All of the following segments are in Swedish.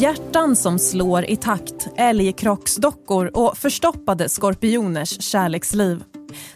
Hjärtan som slår i takt, älgkrocksdockor och förstoppade skorpioners kärleksliv.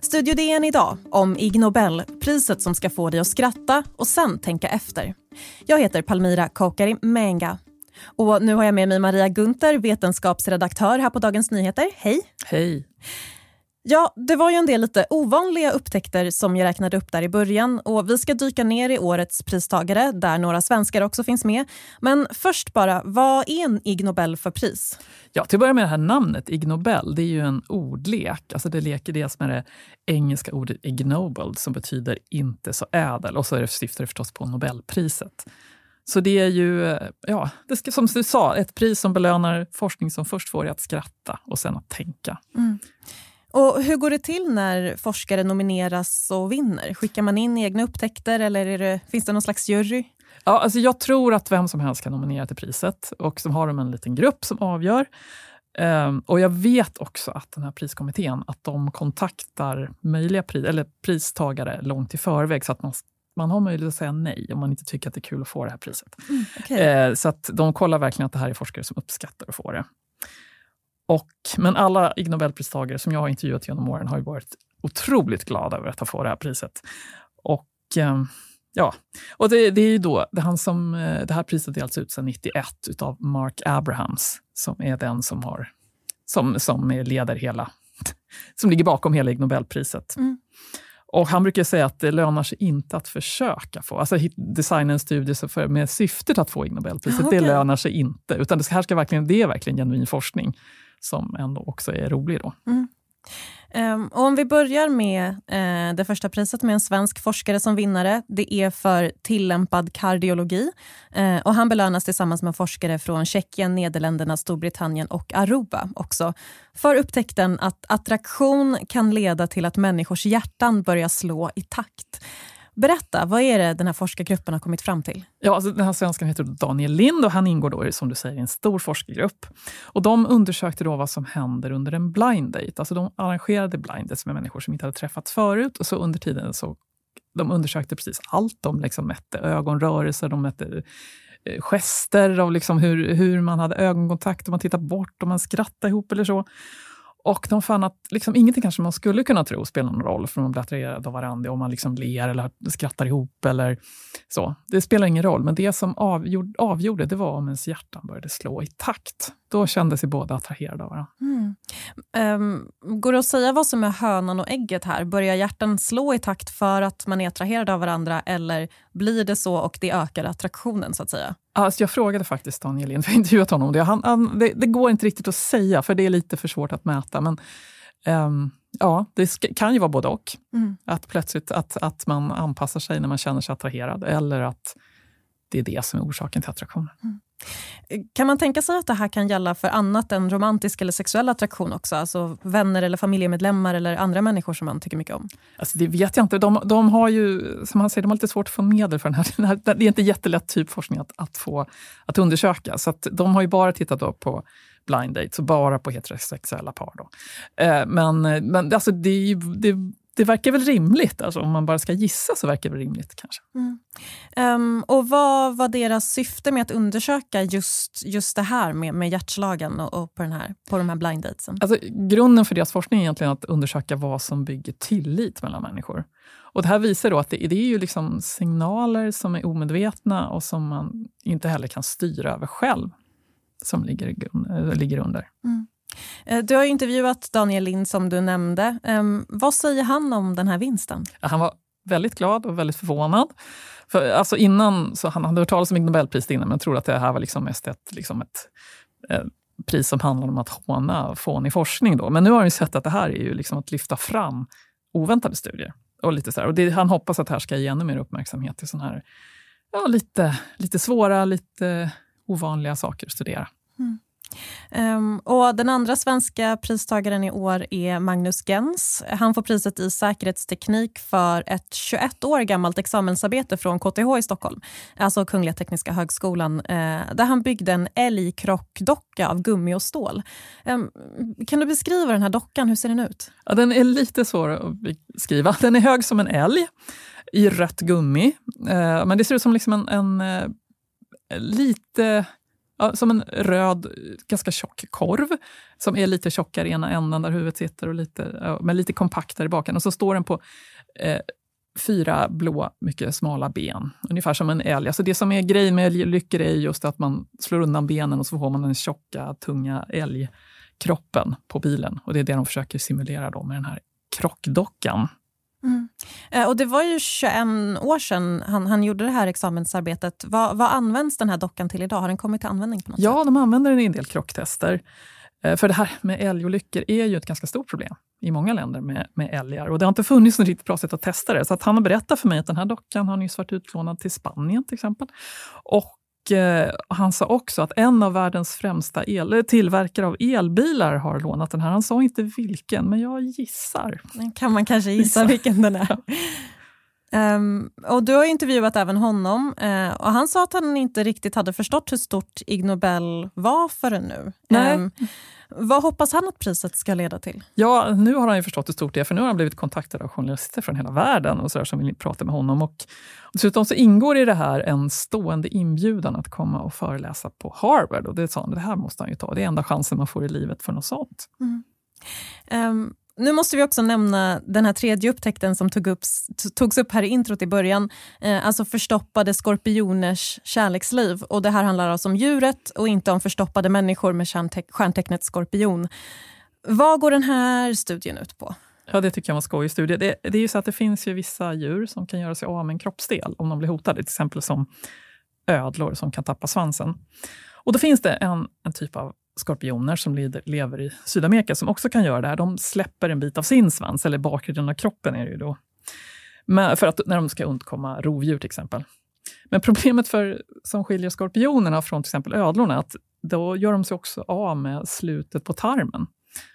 Studio DN idag om Ig Nobel, priset som ska få dig att skratta och sen tänka efter. Jag heter Palmira Kokari Menga. Och nu har jag med mig Maria Gunther, vetenskapsredaktör här på Dagens Nyheter. Hej! Hej! Ja, det var ju en del lite ovanliga upptäckter som jag räknade upp där i början och vi ska dyka ner i årets pristagare där några svenskar också finns med. Men först bara, vad är en Ig Nobel för pris? Ja, till att börja med det här namnet, Ig Nobel, det är ju en ordlek. Alltså det leker dels med det engelska ordet ignoble som betyder inte så ädel och så syftar det förstås på Nobelpriset. Så det är ju, ja, det ska, som du sa, ett pris som belönar forskning som först får dig att skratta och sen att tänka. Mm. Och hur går det till när forskare nomineras och vinner? Skickar man in egna upptäckter eller det, finns det någon slags jury? Ja, alltså jag tror att vem som helst kan nominera till priset och så har de en liten grupp som avgör. Um, och jag vet också att den här priskommittén att de kontaktar möjliga pri eller pristagare långt i förväg så att man, man har möjlighet att säga nej om man inte tycker att det är kul att få det här priset. Mm, okay. uh, så att de kollar verkligen att det här är forskare som uppskattar att få det. Och, men alla Ig Nobelpristagare som jag har intervjuat genom åren har varit otroligt glada över att få det här priset. Och ehm, ja, och det, det är ju då, det, han som, eh, det här priset delats ut sedan 91 utav Mark Abrahams, som är den som, har, som, som leder hela, som ligger bakom hela Ig Nobelpriset. Mm. Och han brukar säga att det lönar sig inte att försöka få, alltså designa en studie för, med syftet att få Ig Nobelpriset, okay. det lönar sig inte. Utan det, här ska verkligen, det är verkligen genuin forskning som ändå också är rolig. Då. Mm. Um, om vi börjar med uh, det första priset med en svensk forskare som vinnare. Det är för tillämpad kardiologi. Uh, och han belönas tillsammans med forskare från Tjeckien, Nederländerna, Storbritannien och Aruba också för upptäckten att attraktion kan leda till att människors hjärtan börjar slå i takt. Berätta, vad är det den här forskargruppen har kommit fram till? Ja, alltså den här svenskan heter Daniel Lind och han ingår då, som du säger, i en stor forskargrupp. Och de undersökte då vad som händer under en blind date. Alltså de arrangerade blind dates med människor som inte hade träffats förut och så under tiden så de undersökte precis allt. De liksom mätte ögonrörelser, de mätte eh, gester av liksom hur, hur man hade ögonkontakt, om man tittade bort, om man skrattade ihop eller så. Och de fann att liksom ingenting kanske man skulle kunna tro spelar någon roll, för man blir attraherad av varandra, om man liksom ler eller skrattar ihop eller så. Det spelar ingen roll, men det som avgjorde, avgjorde det var om ens hjärtan började slå i takt. Då kände sig båda attraherade av varandra. Mm. Um, går det att säga vad som är hönan och ägget här? Börjar hjärtan slå i takt för att man är attraherad av varandra eller blir det så och det ökar attraktionen så att säga? Alltså jag frågade faktiskt Daniel Lind, för jag har intervjuat honom det. Han, han, det. det. går inte riktigt att säga, för det är lite för svårt att mäta. Men um, ja, det kan ju vara både och. Mm. Att plötsligt att, att man anpassar sig när man känner sig attraherad, eller att det är det som är orsaken till attraktionen. Mm. Kan man tänka sig att det här kan gälla för annat än romantisk eller sexuell attraktion också? Alltså vänner eller familjemedlemmar eller andra människor som man tycker mycket om? Alltså det vet jag inte. De, de har ju, som han säger, de har lite svårt att få medel för den här. Den här det är inte jättelätt typ forskning att, att, få, att undersöka. Så att de har ju bara tittat på blind dates och bara på heterosexuella par. Då. Eh, men men alltså det, det det verkar väl rimligt. Alltså, om man bara ska gissa så verkar det rimligt. kanske. Mm. Um, och Vad var deras syfte med att undersöka just, just det här med, med hjärtslagen och, och, på, den här, på de här blind datesen? Alltså, grunden för deras forskning är egentligen att undersöka vad som bygger tillit mellan människor. Och Det här visar då att det, det är ju liksom signaler som är omedvetna och som man inte heller kan styra över själv, som ligger, ligger under. Mm. Eh, du har intervjuat Daniel Lind som du nämnde. Ehm, vad säger han om den här vinsten? Han var väldigt glad och väldigt förvånad. För, alltså innan, så han hade hört talas om Ig Nobelpriset innan, men trodde att det här var liksom mest ett, liksom ett eh, pris som handlar om att håna fånig forskning. Då. Men nu har han sett att det här är ju liksom att lyfta fram oväntade studier. Och lite så och det, han hoppas att det här ska ge ännu mer uppmärksamhet till såna här ja, lite, lite svåra, lite ovanliga saker att studera. Mm. Um, och den andra svenska pristagaren i år är Magnus Gens. Han får priset i säkerhetsteknik för ett 21 år gammalt examensarbete från KTH i Stockholm, alltså Kungliga Tekniska högskolan, uh, där han byggde en älgkrockdocka av gummi och stål. Um, kan du beskriva den här dockan? Hur ser den ut? Ja, den är lite svår att beskriva. Den är hög som en älg i rött gummi. Uh, men det ser ut som liksom en, en uh, lite Ja, som en röd, ganska tjock korv som är lite tjockare i ena änden där huvudet sitter, och lite, men lite kompaktare i baken. Och så står den på eh, fyra blå, mycket smala ben, ungefär som en älg. Alltså det som är grejen med älglyckor är just att man slår undan benen och så får man den tjocka, tunga älgkroppen på bilen. Och Det är det de försöker simulera då med den här krockdockan. Eh, och det var ju 21 år sedan han, han gjorde det här examensarbetet. Vad, vad används den här dockan till idag? Har den kommit till användning? på något Ja, sätt? de använder den i en del krocktester. Eh, för det här med älgolyckor är ju ett ganska stort problem i många länder med, med älgar. Och det har inte funnits något riktigt bra sätt att testa det. Så att han har berättat för mig att den här dockan har nyss varit utlånad till Spanien till exempel. Och han sa också att en av världens främsta el, tillverkare av elbilar har lånat den här. Han sa inte vilken, men jag gissar. Den kan man kanske gissa, gissa. vilken den är. Um, och Du har intervjuat även honom uh, och han sa att han inte riktigt hade förstått hur stort Ig Nobel var förrän nu. Nej. Um, vad hoppas han att priset ska leda till? Ja, nu har han ju förstått hur stort det är, för nu har han blivit kontaktad av journalister från hela världen och så där, som vill prata med honom. Och dessutom så ingår i det här en stående inbjudan att komma och föreläsa på Harvard. Och det sa han, det här måste han ju ta. Det är enda chansen man får i livet för något sånt. Mm. Um, nu måste vi också nämna den här tredje upptäckten som tog upp, togs upp här i introt i början. Eh, alltså förstoppade skorpioners kärleksliv. Och Det här handlar alltså om djuret och inte om förstoppade människor med stjärntecknet skorpion. Vad går den här studien ut på? Ja, det tycker jag var en skojig studie. Det, det, är ju så att det finns ju vissa djur som kan göra sig av med en kroppsdel om de blir hotade, till exempel som ödlor som kan tappa svansen. Och Då finns det en, en typ av skorpioner som lever i Sydamerika som också kan göra det här. De släpper en bit av sin svans, eller bakre delen av kroppen är det ju då. Men för att, när de ska undkomma rovdjur till exempel. Men problemet för, som skiljer skorpionerna från till exempel ödlorna är att då gör de sig också av med slutet på tarmen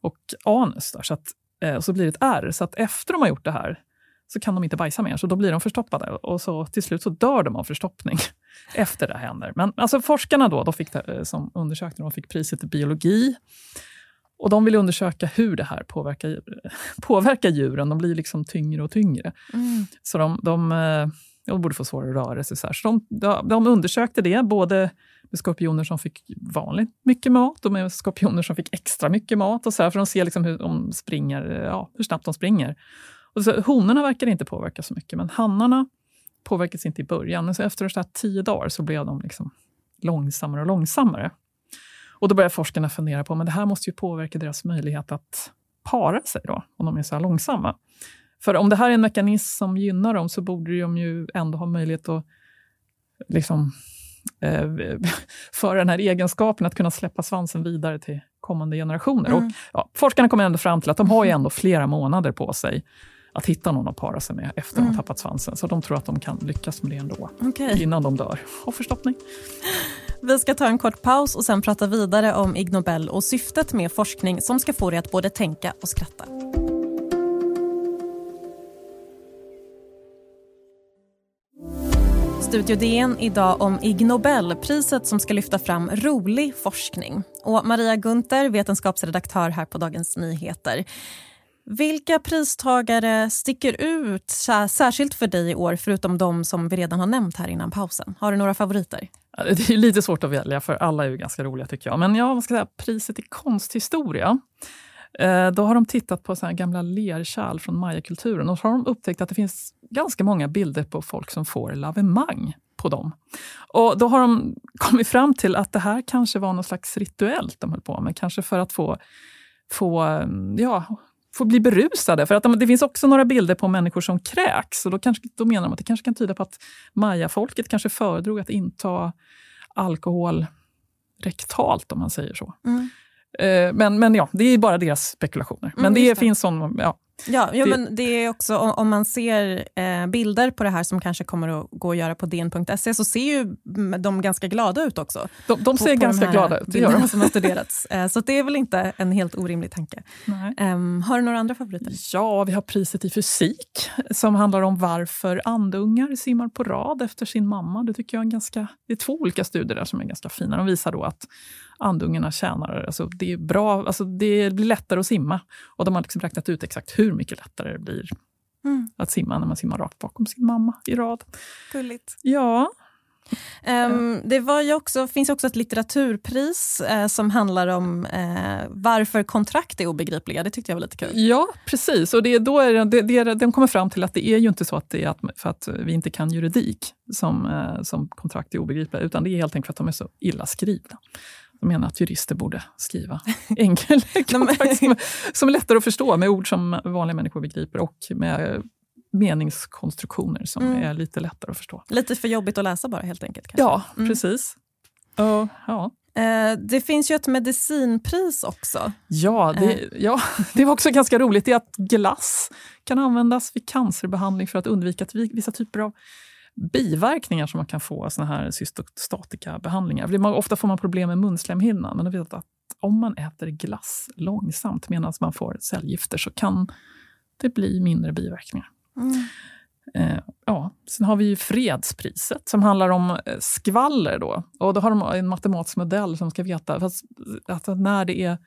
och anus. Där, så, att, eh, så blir det ett ärr. Så att efter de har gjort det här så kan de inte bajsa mer, så då blir de förstoppade. Och så till slut så dör de av förstoppning efter det händer. Men alltså forskarna då, de fick det, eh, som undersökte, de fick priset i biologi. Och de vill undersöka hur det här påverkar, påverkar djuren. De blir liksom tyngre och tyngre. Mm. Så de, de, eh, de borde få svårare att röra sig. Så, så de, de, undersökte det, både med skorpioner som fick vanligt mycket mat och med skorpioner som fick extra mycket mat. Och så här, för de ser liksom hur, de springer, ja, hur snabbt de springer. Och så, honorna verkar inte påverka så mycket, men hannarna påverkas inte i början. Men så efter så tio dagar så blev de liksom långsammare och långsammare. Och Då började forskarna fundera på men det här måste ju påverka deras möjlighet att para sig då, om de är så här långsamma. För om det här är en mekanism som gynnar dem så borde de ju ändå ha möjlighet att liksom, eh, föra den här egenskapen att kunna släppa svansen vidare till kommande generationer. Mm. Och, ja, forskarna kommer ändå fram till att de har ju ändå flera månader på sig att hitta någon att para sig med efter mm. att ha tappat svansen. Så de tror att de kan lyckas med det ändå, okay. innan de dör av förstoppning. Vi ska ta en kort paus och sen prata vidare om Ig Nobel och syftet med forskning som ska få dig att både tänka och skratta. Studio DN idag om Ig Nobel, priset som ska lyfta fram rolig forskning. Och Maria Gunther, vetenskapsredaktör här på Dagens Nyheter. Vilka pristagare sticker ut särskilt för dig i år, förutom de som vi redan har nämnt här innan pausen? Har du några favoriter? Det är lite svårt att välja, för alla är ju ganska roliga tycker jag. Men ja, vad ska säga priset i konsthistoria. Eh, då har de tittat på så här gamla lerkärl från mayakulturen och så har de upptäckt att det finns ganska många bilder på folk som får lavemang på dem. Och Då har de kommit fram till att det här kanske var något slags rituellt de höll på med. Kanske för att få, få mm, ja, får bli berusade. För att de, det finns också några bilder på människor som kräks. Och då, kanske, då menar de att det kanske kan tyda på att mayafolket kanske föredrog att inta alkohol rektalt, om man säger så. Mm. Eh, men, men ja, det är bara deras spekulationer. Men mm, det, det finns sån, ja. Ja, det, men det är också om man ser eh, bilder på det här som kanske kommer att gå att göra på dn.se så ser ju de ganska glada ut också. De, de ser på ganska de glada ut, det gör de. som har studerats. Eh, så det är väl inte en helt orimlig tanke. Um, har du några andra favoriter? Ja, vi har priset i fysik som handlar om varför andungar simmar på rad efter sin mamma. Det tycker jag är ganska, det är två olika studier där som är ganska fina. De visar då att andungarna tjänar. Alltså det, är bra, alltså det blir lättare att simma. Och de har liksom räknat ut exakt hur mycket lättare det blir mm. att simma när man simmar rakt bakom sin mamma i rad. Gulligt. Ja. Um, det var ju också, finns också ett litteraturpris uh, som handlar om uh, varför kontrakt är obegripliga. Det tyckte jag var lite kul. Ja, precis. Och det, då är det, det, de kommer fram till att det är ju inte så att det är att, för att vi inte kan juridik som, uh, som kontrakt är obegripliga, utan det är helt enkelt för att de är så illa skrivna. Jag menar att jurister borde skriva enkel som, som är lättare att förstå med ord som vanliga människor begriper och med meningskonstruktioner som mm. är lite lättare att förstå. Lite för jobbigt att läsa bara helt enkelt? Kanske. Ja, mm. precis. Uh, ja. Uh, det finns ju ett medicinpris också. Ja det, uh. ja, det var också ganska roligt. Det är att glass kan användas vid cancerbehandling för att undvika vissa typer av biverkningar som man kan få av såna här cystostatikabehandlingar. Ofta får man problem med munslemhinnan, men vet att om man äter glass långsamt medan man får cellgifter så kan det bli mindre biverkningar. Mm. Eh, ja. Sen har vi fredspriset som handlar om eh, skvaller. Då. Och då har de en matematisk modell som ska veta att när det är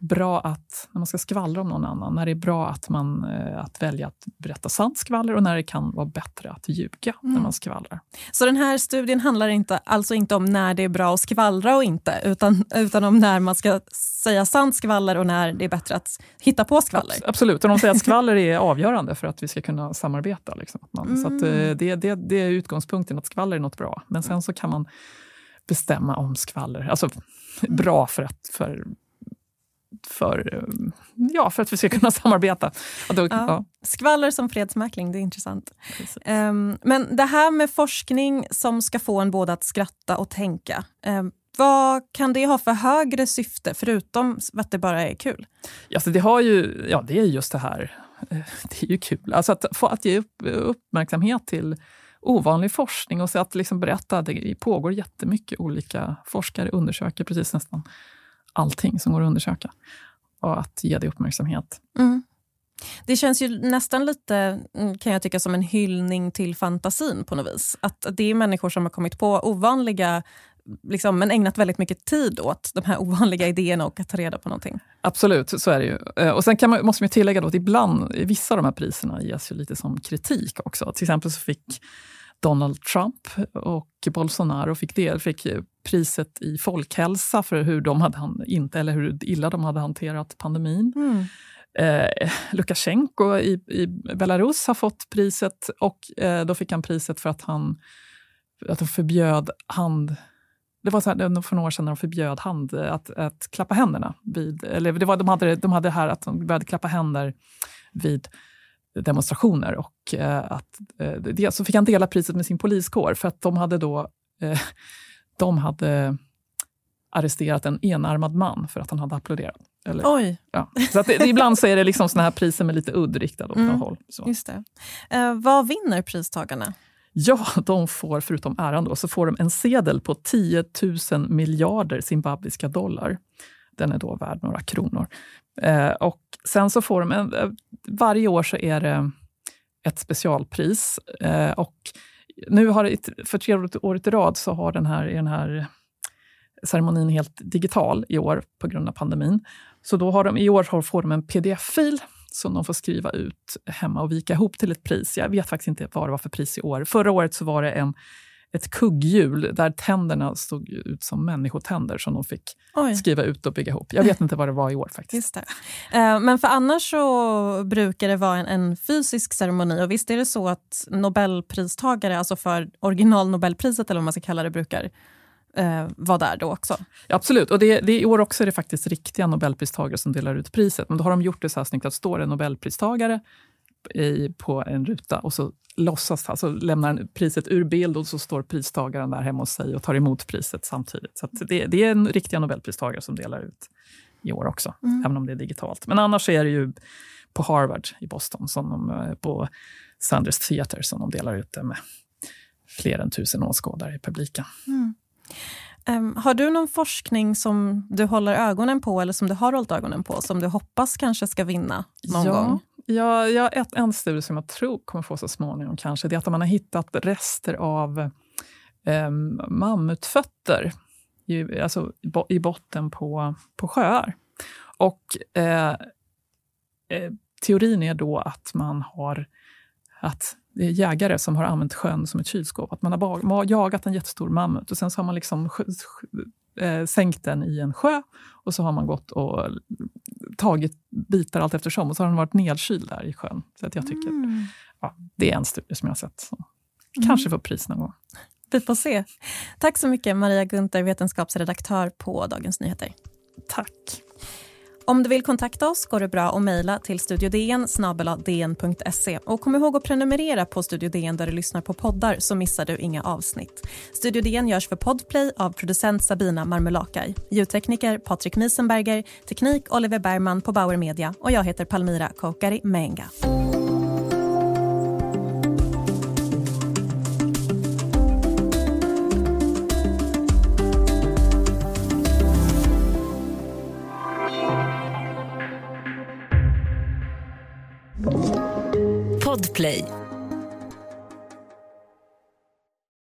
bra att, när man ska skvallra om någon annan, när det är bra att, man, eh, att välja att berätta sant skvaller och när det kan vara bättre att ljuga mm. när man skvallrar. Så den här studien handlar inte, alltså inte om när det är bra att skvallra och inte, utan, utan om när man ska säga sant skvaller och när det är bättre att hitta på skvaller? Absolut, och de säger att skvaller är avgörande för att vi ska kunna samarbeta. Liksom. Man, mm. Så eh, det, det, det är utgångspunkten, att skvaller är något bra. Men sen så kan man bestämma om skvaller, alltså bra för, att, för för, eh, ja, för att vi ska kunna samarbeta. Då, ja. Ja. Skvaller som fredsmäkling, det är intressant. Um, men det här med forskning som ska få en både att skratta och tänka. Um, vad kan det ha för högre syfte, förutom att det bara är kul? Alltså det, har ju, ja, det är just det här, eh, det är ju kul. Alltså att, få, att ge upp, uppmärksamhet till ovanlig forskning och så att liksom berätta att det pågår jättemycket olika forskare undersöker precis nästan allting som går att undersöka och att ge det uppmärksamhet. Mm. Det känns ju nästan lite, mm, kan jag tycka, som en hyllning till fantasin på något vis. Att det är människor som har kommit på ovanliga Liksom, men ägnat väldigt mycket tid åt de här ovanliga idéerna och att ta reda på någonting. Absolut, så är det ju. Eh, och sen kan man, måste man tillägga då att ibland, vissa av de här priserna ges ju lite som kritik också. Till exempel så fick Donald Trump och Bolsonaro fick, det, fick priset i folkhälsa för hur de hade inte, eller hur illa de hade hanterat pandemin. Mm. Eh, Lukasjenko i, i, Belarus har fått priset och eh, då fick han priset för att han att de förbjöd hand det var så här, för några år sedan när de förbjöd hand, att, att klappa händerna. Vid, eller det var, de, hade, de hade här att de började klappa händer vid demonstrationer. Och eh, att, eh, det, så fick han dela priset med sin poliskår för att de hade då eh, de hade arresterat en enarmad man för att han hade applåderat. Eller, Oj! Ja. Så det, ibland så är det liksom såna här priser med lite udd riktade åt mm, håll. Så. Just det. Eh, vad vinner pristagarna? Ja, de får förutom äran då, så får de en sedel på 10 000 miljarder zimbabwiska dollar. Den är då värd några kronor. Eh, och sen så får de en, eh, varje år så är det ett specialpris. Eh, och nu har för tredje året i rad så har den här, den här ceremonin helt digital i år på grund av pandemin. Så då har de, i år får de en pdf-fil som de får skriva ut hemma och vika ihop till ett pris. Jag vet faktiskt inte vad det var för pris i år. Förra året så var det en ett kugghjul där tänderna stod ut som människotänder som de fick Oj. skriva ut och bygga ihop. Jag vet inte vad det var i år faktiskt. Uh, men för annars så brukar det vara en, en, fysisk ceremoni och visst är det så att nobelpristagare, alltså för original Nobelpriset eller vad man ska kalla det, brukar uh, vara där då också? Ja, absolut, och det, det, i år också är det faktiskt riktiga nobelpristagare som delar ut priset. Men då har de gjort det så här snyggt att står en nobelpristagare i, på en ruta och så låtsas, alltså lämnar priset ur bild och så står pristagaren där hemma hos sig och tar emot priset samtidigt. Så det, det, är en riktiga nobelpristagare som delar ut i år också, mm. även om det är digitalt. Men annars är det ju på Harvard i Boston, som de, eh, på Sanders Theater, som de delar ut det med fler än tusen åskådare i publiken. Mm. Um, har du någon forskning som du håller ögonen på eller som du har hållit ögonen på som du hoppas kanske ska vinna någon ja, gång? Ja, ja ett, en studie som jag tror kommer få så småningom kanske, det är att man har hittat rester av eh, mammutfötter i, alltså, i botten på, på sjöar. Och eh, eh, teorin är då att man har att jägare som har använt sjön som ett kylskåp. Att man har jagat en jättestor mammut och sen så har man liksom eh, sänkt den i en sjö och så har man gått och tagit bitar allt eftersom och så har den varit nedkyld där i sjön. Så att jag tycker mm. ja, Det är en studie som jag har sett som mm. kanske får pris någon gång. Vi får se. Tack så mycket Maria Gunther, vetenskapsredaktör på Dagens Nyheter. Tack. Om du vill kontakta oss går det bra att mejla till studiodn dn.se. Och kom ihåg att prenumerera på Studio DN där du lyssnar på poddar så missar du inga avsnitt. Studio DN görs för Podplay av producent Sabina Marmulakai, ljudtekniker Patrik Miesenberger, teknik Oliver Bergman på Bauer Media och jag heter Palmira Kokari Menga.